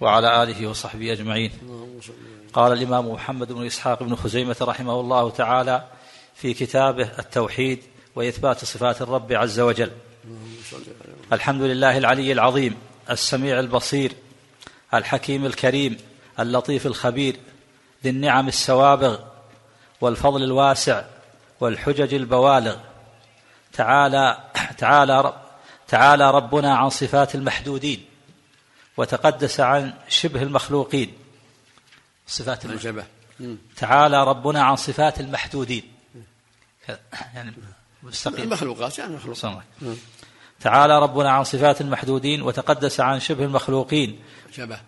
وعلى آله وصحبه أجمعين. قال الإمام محمد بن إسحاق بن خزيمة رحمه الله تعالى في كتابه التوحيد وإثبات صفات الرب عز وجل. الحمد لله العلي العظيم السميع البصير الحكيم الكريم اللطيف الخبير ذي النعم السوابغ والفضل الواسع والحجج البوالغ. تعالى تعالى تعالى ربنا عن صفات المحدودين. وتقدس عن شبه المخلوقين. صفات الشبه تعالى ربنا عن صفات المحدودين. يعني مستقيم. المخلوقات يعني مخلوقات تعالى ربنا عن صفات المحدودين وتقدس عن شبه المخلوقين. شبه.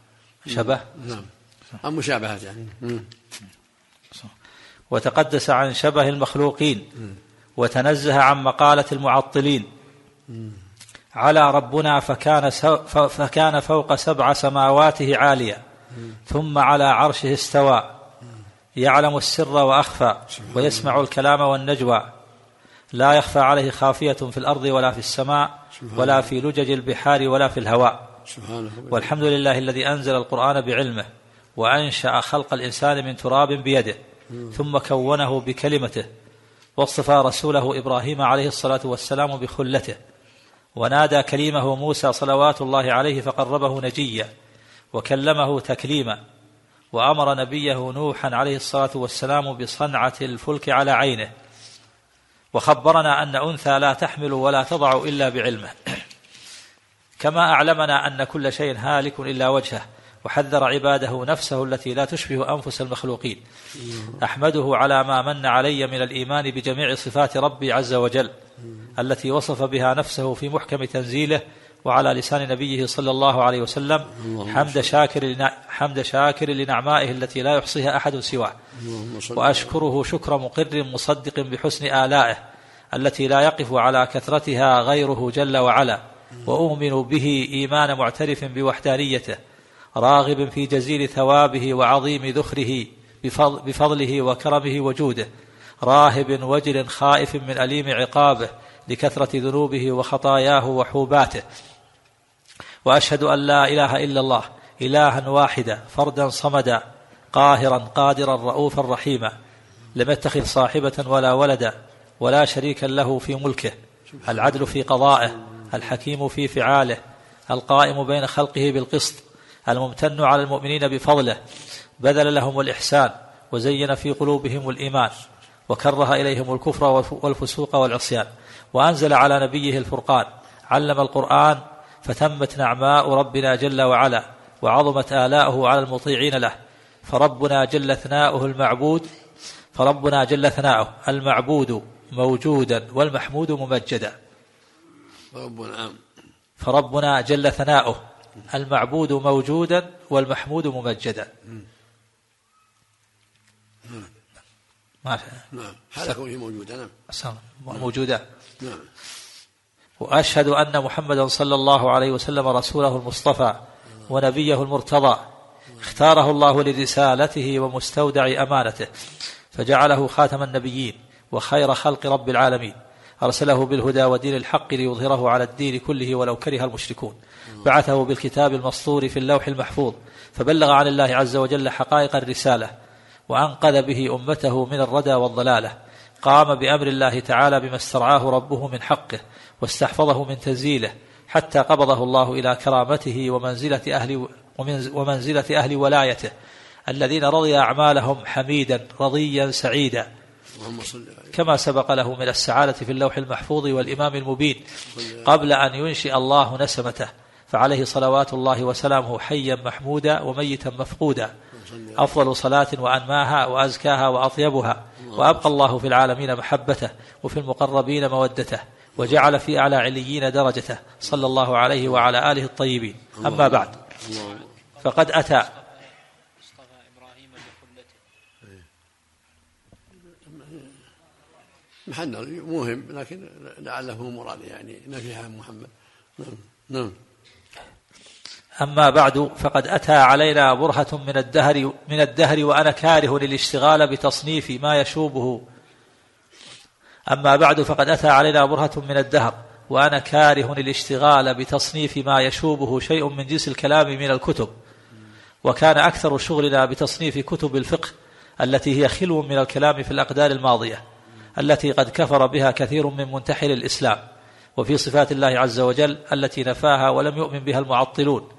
شبه. نعم. عن مشابهات يعني. وتقدس عن شبه المخلوقين. وتنزه عن مقالة المعطلين. على ربنا فكان فكان فوق سبع سماواته عاليا. ثم على عرشه استوى. يعلم السر وأخفى ويسمع الكلام والنجوى. لا يخفى عليه خافية في الأرض ولا في السماء ولا في لجج البحار ولا في الهواء. والحمد لله الذي أنزل القرآن بعلمه وأنشأ خلق الإنسان من تراب بيده ثم كونه بكلمته. واصطفى رسوله إبراهيم عليه الصلاة والسلام بخلته. ونادى كليمه موسى صلوات الله عليه فقربه نجيا وكلمه تكليما وأمر نبيه نوحا عليه الصلاة والسلام بصنعة الفلك على عينه. وخبرنا أن أنثى لا تحمل ولا تضع إلا بعلمه. كما أعلمنا أن كل شيء هالك إلا وجهه وحذر عباده نفسه التي لا تشبه أنفس المخلوقين. أحمده على ما من علي من الإيمان بجميع صفات ربي عز وجل. التي وصف بها نفسه في محكم تنزيله وعلى لسان نبيه صلى الله عليه وسلم حمد شاكر حمد شاكر لنعمائه التي لا يحصيها أحد سواه. وأشكره شكر مقر مصدق بحسن آلائه التي لا يقف على كثرتها غيره جل وعلا. وأؤمن به إيمان معترف بوحدانيته راغب في جزيل ثوابه وعظيم ذخره بفضله وكرمه وجوده. راهب وجل خائف من أليم عقابه لكثرة ذنوبه وخطاياه وحوباته. وأشهد أن لا إله إلا الله إلها واحدا فردا صمدا قاهرا قادرا رؤوفا رحيما. لم يتخذ صاحبة ولا ولدا ولا شريكا له في ملكه. العدل في قضائه الحكيم في فعاله القائم بين خلقه بالقسط الممتن على المؤمنين بفضله. بذل لهم الإحسان وزين في قلوبهم الإيمان. وكره إليهم الكفر والفسوق والعصيان. وأنزل على نبيه الفرقان. علم القرآن فتمت نعماء ربنا جل وعلا وعظمت آلاؤه على المطيعين له. فربنا جل ثناؤه المعبود فربنا جل ثناؤه. المعبود موجودا والمحمود ممجدا. فربنا فربنا جل ثناؤه. المعبود موجودا والمحمود ممجدا. ما نعم. حال كونه موجودا نعم. موجودا نعم. وأشهد أن محمدا صلى الله عليه وسلم رسوله المصطفى ونبيه المرتضى. اختاره الله لرسالته ومستودع أمانته. فجعله خاتم النبيين وخير خلق رب العالمين. أرسله بالهدى ودين الحق ليظهره على الدين كله ولو كره المشركون. بعثه بالكتاب المسطور في اللوح المحفوظ. فبلغ عن الله عز وجل حقائق الرسالة. وأنقذ به أمته من الردى والضلالة. قام بأمر الله تعالى بما استرعاه ربه من حقه واستحفظه من تنزيله حتى قبضه الله إلى كرامته ومنزلة أهل ومنزلة أهل ولايته الذين رضي أعمالهم حميدا رضيا سعيدا. كما سبق له من السعادة في اللوح المحفوظ والإمام المبين قبل أن ينشئ الله نسمته. فعليه صلوات الله وسلامه حيا محمودا وميتا مفقودا. أفضل صلاة وأنماها وأزكاها وأطيبها وأبقى الله في العالمين محبته وفي المقربين مودته وجعل في أعلى عليين درجته صلى الله عليه وعلى آله الطيبين. أما بعد فقد أتى محل مهم لكن لعله مراد يعني نفيها محمد. نعم نعم. أما بعد فقد أتى علينا برهة من الدهر من الدهر وأنا كاره للاشتغال بتصنيف ما يشوبه. أما بعد فقد أتى علينا برهة من الدهر وأنا كاره للاشتغال بتصنيف ما يشوبه شيء من جنس الكلام من الكتب. وكان أكثر شغلنا بتصنيف كتب الفقه التي هي خلو من الكلام في الأقدار الماضية التي قد كفر بها كثير من منتحل الإسلام وفي صفات الله عز وجل التي نفاها ولم يؤمن بها المعطلون.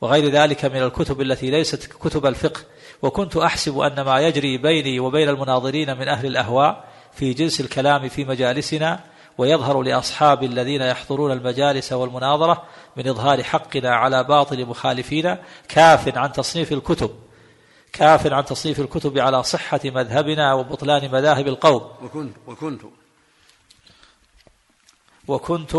وغير ذلك من الكتب التي ليست كتب الفقه. وكنت أحسب أن ما يجري بيني وبين المناظرين من أهل الأهواء في جنس الكلام في مجالسنا ويظهر لأصحاب الذين يحضرون المجالس والمناظرة من إظهار حقنا على باطل مخالفينا كاف عن تصنيف الكتب. كاف عن تصنيف الكتب على صحة مذهبنا وبطلان مذاهب القوم. وكنت وكنت. وكنت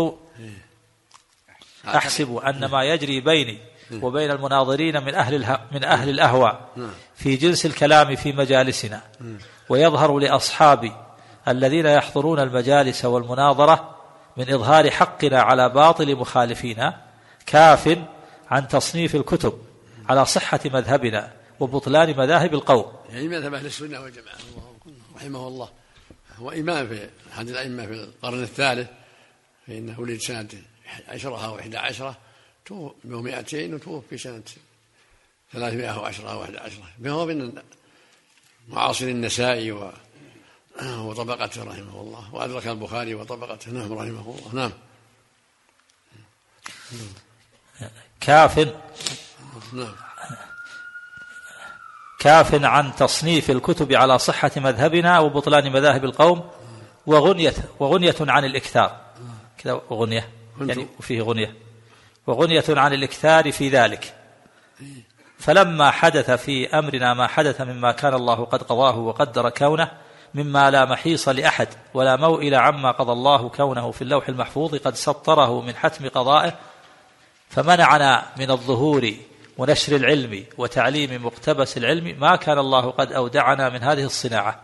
أحسب أن ما يجري بيني وبين المناظرين من أهل من أهل الأهواء. في جنس الكلام في مجالسنا. ويظهر لأصحابي الذين يحضرون المجالس والمناظرة من إظهار حقنا على باطل مخالفينا كاف عن تصنيف الكتب على صحة مذهبنا وبطلان مذاهب القوم. يعني مذهب أهل السنة والجماعة رحمه الله. هو إمام في أحد الأئمة في القرن الثالث فإنه ولد سنة عشرة أو إحدى عشرة. ومئتين وتوفي سنة ثلاثمائة وعشرة أو أحد عشرة فهو من معاصر النسائي و وطبقته رحمه الله. وأدرك البخاري وطبقته نعم رحمه الله. نعم. كاف. نعم. كاف عن تصنيف الكتب على صحة مذهبنا وبطلان مذاهب القوم. وغنية وغنية عن الإكثار. كذا غنية. يعني وفيه غنية. وغنية عن الإكثار في ذلك. فلما حدث في أمرنا ما حدث مما كان الله قد قضاه وقدر كونه مما لا محيص لأحد ولا موئل عما قضى الله كونه في اللوح المحفوظ قد سطره من حتم قضائه فمنعنا من الظهور ونشر العلم وتعليم مقتبس العلم ما كان الله قد أودعنا من هذه الصناعة.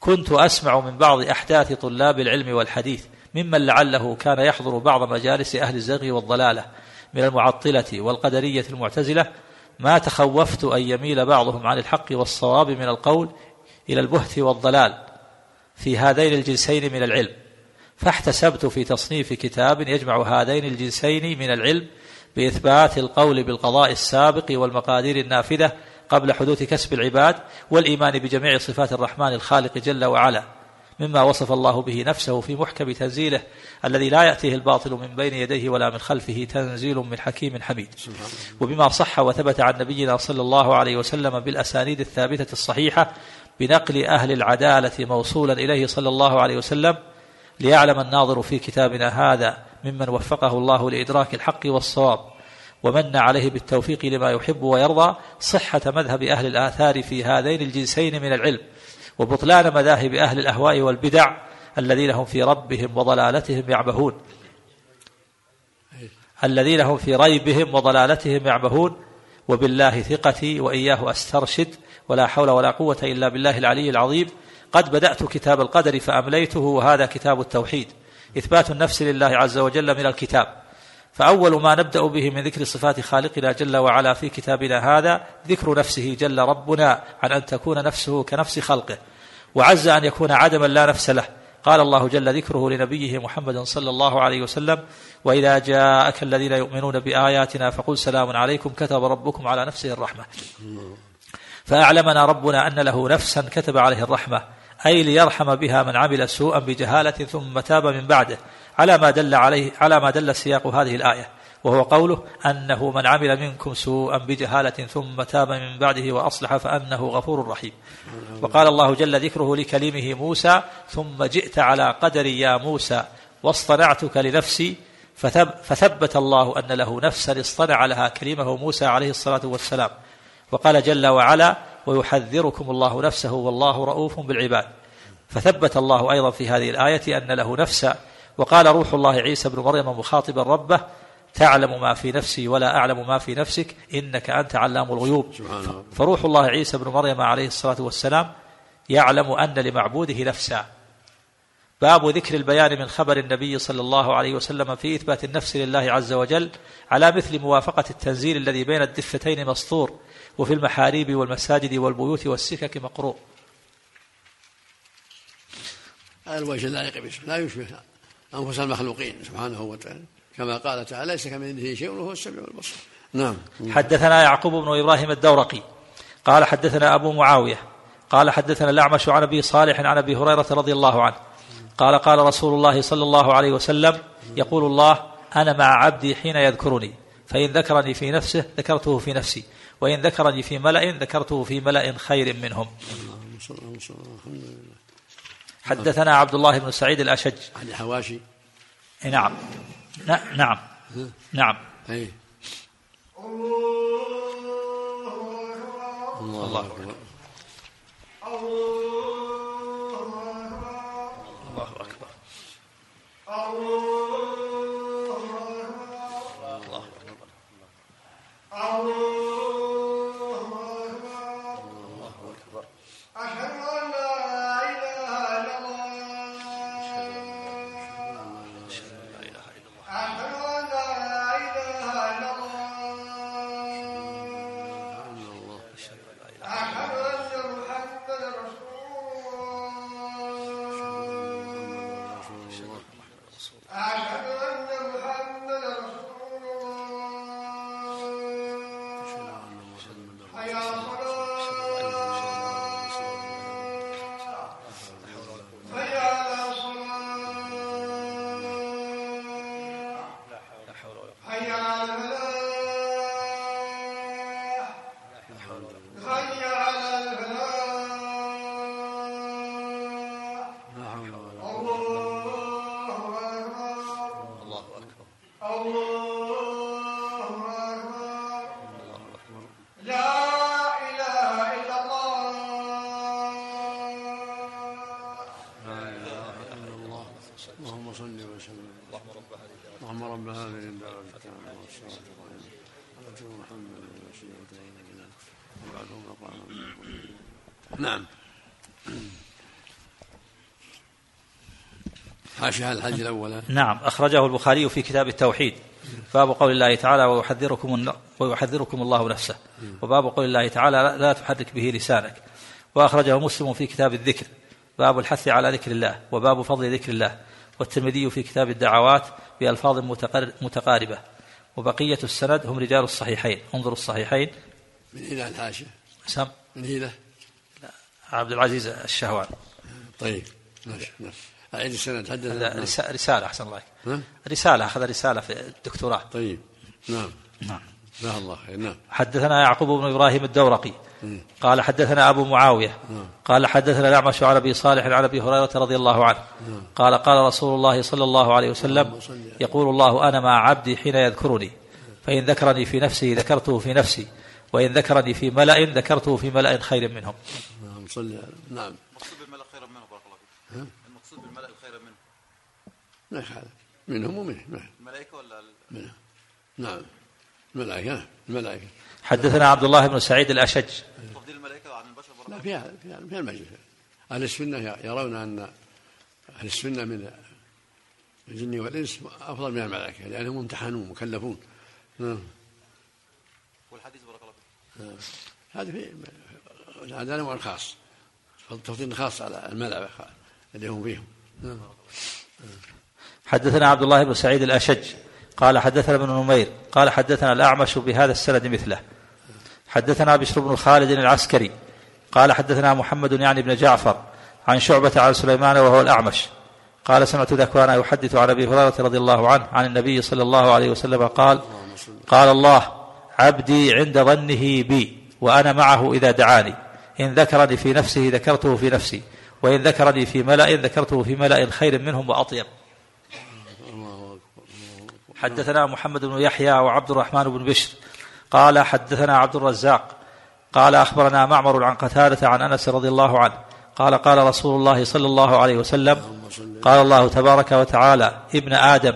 كنت أسمع من بعض أحداث طلاب العلم والحديث ممن لعله كان يحضر بعض مجالس أهل الزغ والضلالة من المعطلة والقدرية المعتزلة ما تخوفت أن يميل بعضهم عن الحق والصواب من القول إلى البهت والضلال في هذين الجنسين من العلم. فاحتسبت في تصنيف كتاب يجمع هذين الجنسين من العلم بإثبات القول بالقضاء السابق والمقادير النافذة قبل حدوث كسب العباد والإيمان بجميع صفات الرحمن الخالق جل وعلا. مما وصف الله به نفسه في محكم تنزيله الذي لا يأتيه الباطل من بين يديه ولا من خلفه تنزيل من حكيم حميد. وبما صح وثبت عن نبينا صلى الله عليه وسلم بالأسانيد الثابتة الصحيحة بنقل أهل العدالة موصولا إليه صلى الله عليه وسلم ليعلم الناظر في كتابنا هذا ممن وفقه الله لإدراك الحق والصواب ومن عليه بالتوفيق لما يحب ويرضى صحة مذهب أهل الآثار في هذين الجنسين من العلم. وبطلان مذاهب أهل الأهواء والبدع الذين هم في ربهم وضلالتهم يعبهون الذين هم في ريبهم وضلالتهم يعبهون وبالله ثقتي وإياه أسترشد. ولا حول ولا قوة إلا بالله العلي العظيم. قد بدأت كتاب القدر فأمليته وهذا كتاب التوحيد. إثبات النفس لله عز وجل من الكتاب. فأول ما نبدأ به من ذكر صفات خالقنا جل وعلا في كتابنا هذا ذكر نفسه جل ربنا عن أن تكون نفسه كنفس خلقه. وعز أن يكون عدما لا نفس له. قال الله جل ذكره لنبيه محمد صلى الله عليه وسلم وإذا جاءك الذين يؤمنون بآياتنا فقل سلام عليكم كتب ربكم على نفسه الرحمة. فأعلمنا ربنا أن له نفسا كتب عليه الرحمة أي ليرحم بها من عمل سوءا بجهالة ثم تاب من بعده. على ما دل عليه على ما دل سياق هذه الآية وهو قوله أنه من عمل منكم سوءا بجهالة ثم تاب من بعده وأصلح فأنه غفور رحيم. وقال الله جل ذكره لكلمه موسى ثم جئت على قدر يا موسى واصطنعتك لنفسي. فثبت الله أن له نفسا اصطنع لها كلمه موسى عليه الصلاة والسلام. وقال جل وعلا ويحذركم الله نفسه والله رؤوف بالعباد. فثبت الله أيضا في هذه الآية أن له نفسا وقال روح الله عيسى بن مريم مخاطبا ربه تعلم ما في نفسي ولا أعلم ما في نفسك إنك أنت علام الغيوب. فروح الله عيسى بن مريم عليه الصلاة والسلام يعلم أن لمعبوده نفسا. باب ذكر البيان من خبر النبي صلى الله عليه وسلم في إثبات النفس لله عز وجل على مثل موافقة التنزيل الذي بين الدفتين مسطور وفي المحاريب والمساجد والبيوت والسكك مقروء. هذا الوجه اللائق به لا يشبه. أنفس المخلوقين سبحانه وتعالى. كما قال تعالى ليس كمثله شيء وهو السميع البصير. نعم. حدثنا يعقوب بن إبراهيم الدورقي. قال حدثنا أبو معاوية. قال حدثنا الأعمش عن أبي صالح عن أبي هريرة رضي الله عنه. قال قال رسول الله صلى الله عليه وسلم يقول الله أنا مع عبدي حين يذكرني. فإن ذكرني في نفسه ذكرته في نفسي. وإن ذكرني في ملأ ذكرته في ملأ خير منهم. حدثنا عبد الله بن سعيد الأشج. عن حواشي نعم. نعم. نعم. أي. الله أكبر. الله أكبر. أشهد نعم. حاشية الحج الأول نعم أخرجه البخاري في كتاب التوحيد. باب قول الله تعالى ويحذركم ويحذركم الله نفسه. وباب قول الله تعالى لا تحرك به لسانك. وأخرجه مسلم في كتاب الذكر باب الحث على ذكر الله. وباب فضل ذكر الله والترمذي في كتاب الدعوات بألفاظ متقاربة. وبقية السند هم رجال الصحيحين. انظروا الصحيحين. من إلى الحاشية سم. من إلى عبد العزيز الشهوان. طيب ماشي نعم السند هذا حدثنا. رسا- رسالة أحسن الله ها؟ رسالة أخذ رسالة في الدكتوراه. طيب نعم. نعم. جزاه الله خير نعم. حدثنا يعقوب بن إبراهيم الدورقي. مم. قال حدثنا أبو معاوية. نعم. قال حدثنا الأعمش عن أبي صالح عن أبي هريرة رضي الله عنه. قال قال رسول الله صلى الله عليه وسلم يقول الله أنا مع عبدي حين يذكرني. فإن ذكرني في نفسه ذكرته في نفسي وإن ذكرني في ملأ ذكرته في ملأ خير منهم. نعم صل على- نعم. المقصود بالملأ خيرا منه بارك الله فيك. المقصود بالملأ خيرا منه. ما يخالف. منهم ومنه ما- الملائكة ولا ال- منهم. نعم. الملائكة الملائكة. حدثنا عبد الله بن سعيد الأشج. تفضيل الملائكة عن البشر بارك لا الله في هذا في هذا في المجلس. أهل السنة يرون أن أهل السنة من الجن والإنس أفضل من الملائكة لأنهم ممتحنون مكلفون. نعم. والحديث بارك الله فيك. هذا في هذا نوع خاص تفضيل خاص على الملأ اللي هم فيهم. حدثنا عبد الله بن سعيد الأشج. قال حدثنا ابن نمير. قال حدثنا الأعمش بهذا السند مثله. حدثنا بشر بن خالد العسكري. قال حدثنا محمد يعني بن جعفر عن شعبة عن سليمان وهو الأعمش. قال سمعت ذكوان يحدث عن أبي هريرة رضي الله عنه عن النبي صلى الله عليه وسلم قال قال الله عبدي عند ظنه بي وأنا معه إذا دعاني. إن ذكرني في نفسه ذكرته في نفسي وإن ذكرني في ملأ ذكرته في ملأ خير منهم وأطيب. حدثنا محمد بن يحيى وعبد الرحمن بن بشر قال حدثنا عبد الرزاق قال أخبرنا معمر عن قتادة عن أنس رضي الله عنه قال قال رسول الله صلى الله عليه وسلم قال الله تبارك وتعالى ابن آدم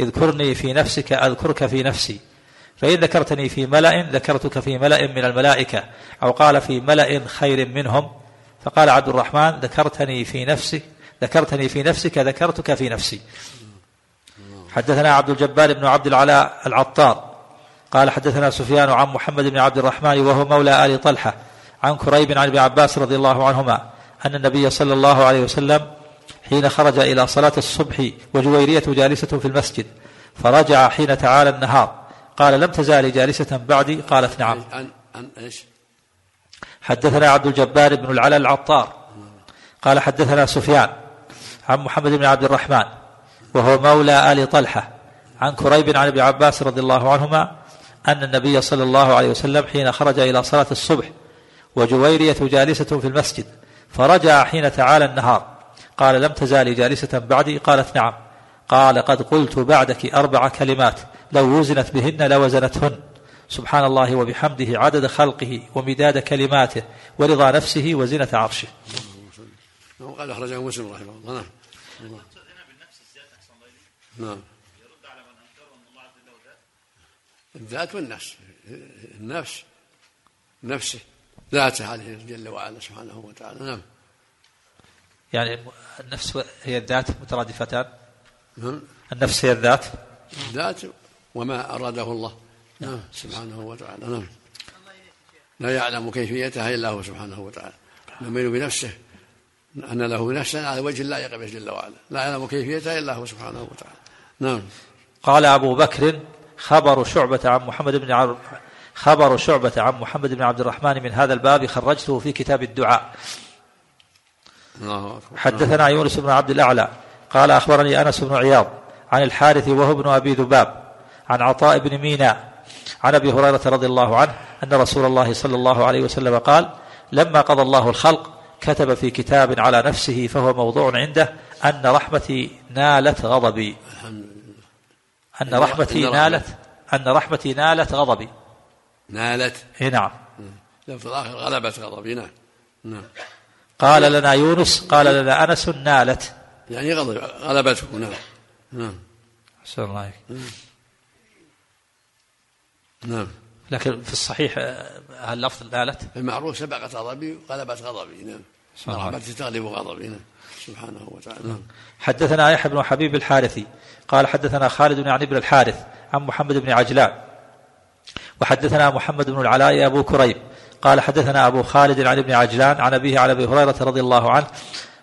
اذكرني في نفسك أذكرك في نفسي. فإن ذكرتني في ملأ ذكرتك في ملأ من الملائكة أو قال في ملأ خير منهم فقال عبد الرحمن ذكرتني في نفسك ذكرتني في نفسك ذكرتك في نفسي. حدثنا عبد الجبار بن عبد العلاء العطار قال حدثنا سفيان عن محمد بن عبد الرحمن وهو مولى آل طلحة عن كريب عن ابن عباس رضي الله عنهما أن النبي صلى الله عليه وسلم حين خرج إلى صلاة الصبح وجويرية جالسة في المسجد فرجع حين تعالى النهار. قال لم تزالي جالسة بعدي. قالت نعم. عن عن إيش؟ حدثنا عبد الجبار بن العلاء العطار. قال حدثنا سفيان عن محمد بن عبد الرحمن وهو مولى آل طلحة عن كريب عن ابن عباس رضي الله عنهما أن النبي صلى الله عليه وسلم حين خرج إلى صلاة الصبح وجويرية جالسة في المسجد فرجع حين تعالى النهار. قال لم تزالي جالسة بعدي. قالت نعم. قال قد قلت بعدك أربع كلمات. لو وزنت بهن لوزنتهن. سبحان الله وبحمده عدد خلقه ومداد كلماته ورضا نفسه وزنة عرشه. قال أخرجه مسلم رحمه الله. نعم. نعم. الذات والنفس. النفس. نفسه. ذاته عليه جل وعلا سبحانه وتعالى. نعم. يعني النفس هي الذات مترادفتان؟ نعم. النفس هي الذات؟ الذات وما أراده الله. نعم. سبحانه وتعالى. نعم. لا يعلم كيفيتها إلا هو سبحانه وتعالى. يؤمن بنفسه. أن له نفسا على وجه لا يقبل جل وعلا لا يعلم كيفيتها إلا هو سبحانه وتعالى. نعم. قال أبو بكر خبر شعبة عن محمد بن عبد خبر شعبة عن محمد بن عبد الرحمن من هذا الباب خرجته في كتاب الدعاء. الله أكبر. حدثنا يونس بن عبد الأعلى. قال أخبرني أنس بن عياض عن الحارث وهو ابن أبي ذباب. عن عطاء بن ميناء عن أبي هريرة رضي الله عنه أن رسول الله صلى الله عليه وسلم قال لما قضى الله الخلق كتب في كتاب على نفسه فهو موضوع عنده أن رحمتي نالت غضبي. الحمد لله أن رحمتي نالت أن رحمتي نالت غضبي. نالت. إيه نعم. لفظ الآخر غلبت غضبي. نعم. نعم. قال لنا يونس قال لنا أنس نالت. يعني غضب غلبته. نعم. نعم. الله عليك. نعم. لكن في الصحيح آه، هل لفظ نالت المعروف سبقت غضبي غلبت غضبي نعم. رحمتي تغلب غضبي نعم. سبحانه وتعالى. نعم. حدثنا يحيى بن حبيب الحارثي قال حدثنا خالد عن ابن الحارث عن محمد بن عجلان. وحدثنا محمد بن العلاء أبو كريب قال حدثنا أبو خالد عن ابن عجلان عن أبيه عن أبي هريرة رضي الله عنه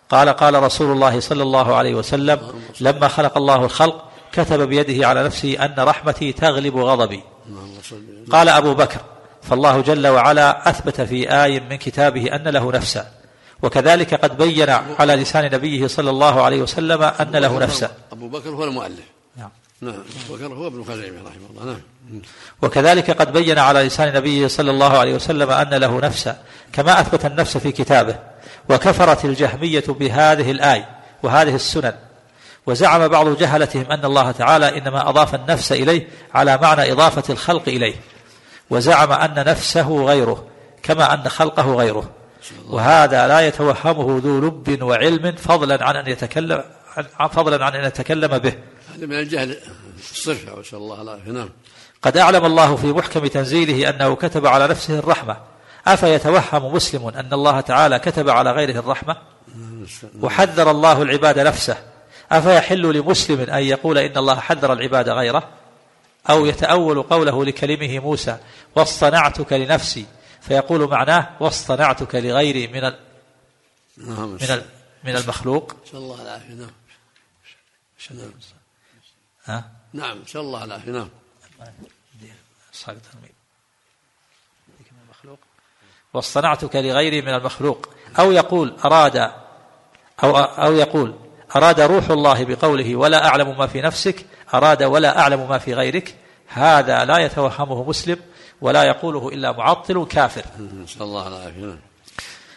قال قال رسول الله صلى الله عليه وسلم لما خلق الله الخلق كتب بيده على نفسه أن رحمتي تغلب غضبي. قال أبو بكر فالله جل وعلا أثبت في آي من كتابه أن له نفسا وكذلك قد بين على لسان نبيه صلى الله عليه وسلم أن له نفسا. أبو بكر هو المؤلف. نعم. نعم بكر هو ابن خزيمة رحمه الله. نعم. وكذلك قد بين على لسان نبيه صلى الله عليه وسلم أن له نفسا كما أثبت النفس في كتابه وكفرت الجهمية بهذه الآية وهذه السنن. وزعم بعض جهلتهم أن الله تعالى إنما أضاف النفس إليه على معنى إضافة الخلق إليه. وزعم أن نفسه غيره كما أن خلقه غيره. وهذا لا يتوهمه ذو لب وعلم فضلا عن أن يتكلم عن فضلا عن أن يتكلم به. هذا من الجهل الصرف نسأل الله العافية. نعم. قد أعلم الله في محكم تنزيله أنه كتب على نفسه الرحمة. أفيتوهم مسلم أن الله تعالى كتب على غيره الرحمة؟ وحذر الله العباد نفسه. أفيحل لمسلم أن يقول إن الله حذر العباد غيره؟ أو يتأول قوله لكلمه موسى واصطنعتك لنفسي. فيقول معناه واصطنعتك لغيري من ال- نعم. من ال- من المخلوق. نسأل الله العافية نعم. ها؟ نعم نسأل الله العافية نعم. المخلوق واصطنعتك لغيري من المخلوق. أو يقول أراد أو أو يقول أراد روح الله بقوله ولا أعلم ما في نفسك أراد ولا أعلم ما في غيرك هذا لا يتوهمه مسلم ولا يقوله إلا معطل كافر نسأل الله العافية.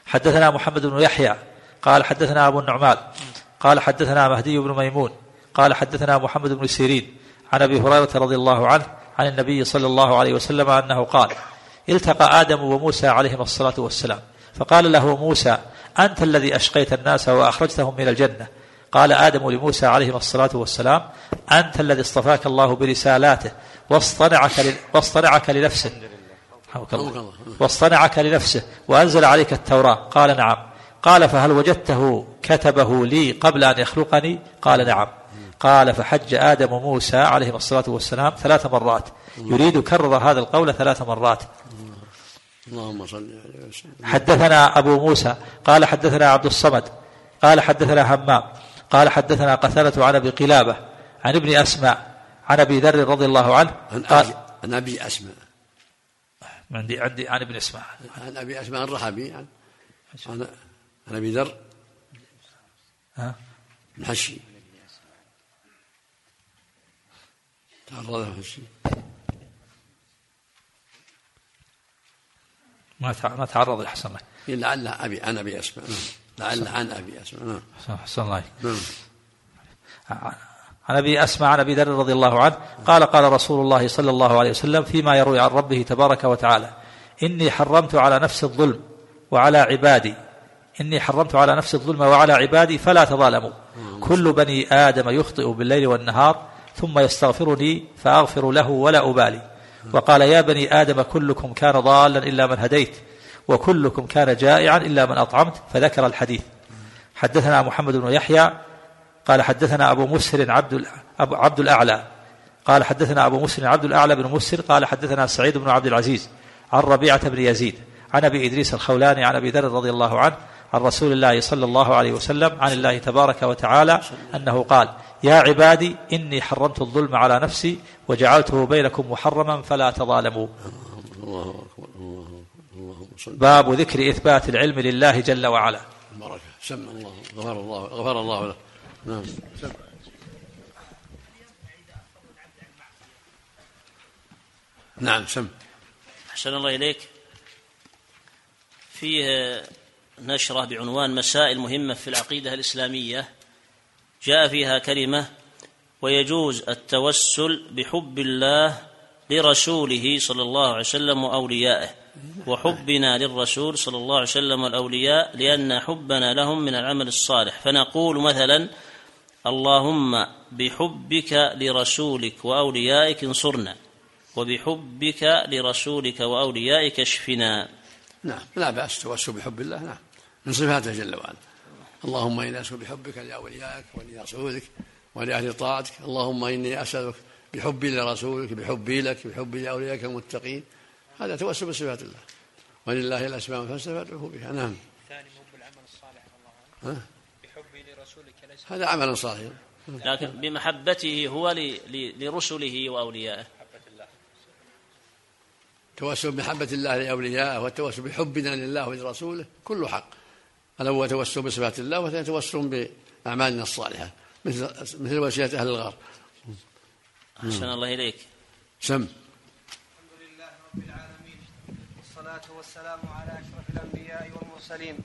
حدثنا محمد بن يحيى قال حدثنا أبو النعمان قال حدثنا مهدي بن ميمون قال حدثنا محمد بن سيرين عن أبي هريرة رضي الله عنه عن النبي صلى الله عليه وسلم أنه قال التقى آدم وموسى عليهما الصلاة والسلام فقال له موسى أنت الذي أشقيت الناس وأخرجتهم من الجنة قال آدم لموسى عليه الصلاة والسلام أنت الذي اصطفاك الله برسالاته واصطنعك, ل... واصطنعك لنفسه. الله. واصطنعك لنفسه وأنزل عليك التوراة. قال نعم. قال فهل وجدته كتبه لي قبل أن يخلقني؟ قال نعم. قال فحج آدم موسى عليه الصلاة والسلام ثلاث مرات. يريد كرر هذا القول ثلاث مرات. اللهم صل عليه وسلم حدثنا أبو موسى. قال حدثنا عبد الصمد. قال حدثنا همام قال حدثنا قتلة عن أبي قلابة عن ابن أسماء عن أبي ذر رضي الله عنه عن قال أبي عن أبي أسماء. عندي عندي عن ابن اسماعيل عن أبي أسماء الرحبي عن عن عن أبي ذر. ها؟ محشي تعرض محشي ما ما تعرض لحسن الله. لعل أبي عن أبي أسماء. نعم. لعل عن أبي أسماء. نعم. حسن الله نعم. عن أبي اسمع عن أبي ذر رضي الله عنه قال قال رسول الله صلى الله عليه وسلم فيما يروي عن ربه تبارك وتعالى إني حرمت على نفسي الظلم وعلى عبادي. إني حرمت على نفسي الظلم وعلى عبادي فلا تظالموا. كل بني آدم يخطئ بالليل والنهار ثم يستغفرني فأغفر له ولا أبالي. وقال يا بني آدم كلكم كان ضالا إلا من هديت. وكلكم كان جائعا إلا من أطعمت فذكر الحديث. حدثنا محمد بن يحيى قال حدثنا أبو مسهر عبد عبد الأعلى. قال حدثنا أبو مسهر عبد الأعلى بن مسهر قال حدثنا سعيد بن عبد العزيز عن ربيعة بن يزيد عن أبي إدريس الخولاني عن أبي ذر رضي الله عنه عن رسول الله صلى الله عليه وسلم عن الله تبارك وتعالى أنه قال يا عبادي إني حرمت الظلم على نفسي وجعلته بينكم محرما فلا تظالموا. الله أكبر الله باب ذكر إثبات العلم لله جل وعلا. البركة. سم الله غفر الله غفر الله له. نعم. سم نعم سم. أحسن الله إليك. فيه نشرة بعنوان مسائل مهمة في العقيدة الإسلامية. جاء فيها كلمة ويجوز التوسل بحب الله لرسوله صلى الله عليه وسلم وأوليائه. وحبنا للرسول صلى الله عليه وسلم والأولياء لأن حبنا لهم من العمل الصالح. فنقول مثلا اللهم بحبك لرسولك وأوليائك انصرنا وبحبك لرسولك وأوليائك اشفنا. نعم لا بأس توسل بحب الله نعم. من صفاته جل وعلا. اللهم إني أسأل بحبك لأوليائك ولرسولك ولأهل طاعتك. اللهم إني أسألك بحبي لرسولك بحبي لك بحبي لأوليائك المتقين. هذا توسل بصفات الله. ولله الأسماء الحسنى فادعوه بها. نعم. ثاني مو بالعمل الصالح ها؟ الله بحبي لرسولك ليس هذا عمل صالح. لكن بمحبته هو ل- ل- لرسله وأوليائه. توسل بمحبة الله لأوليائه والتوسل بحبنا لله ولرسوله كله حق. الأول توسل بصفات الله والثاني توسل بأعمالنا الصالحة مثل مثل وسيلة أهل الغار. أحسن الله إليك. سم. الحمد لله رب العالمين. والصلاة والسلام على أشرف الأنبياء والمرسلين.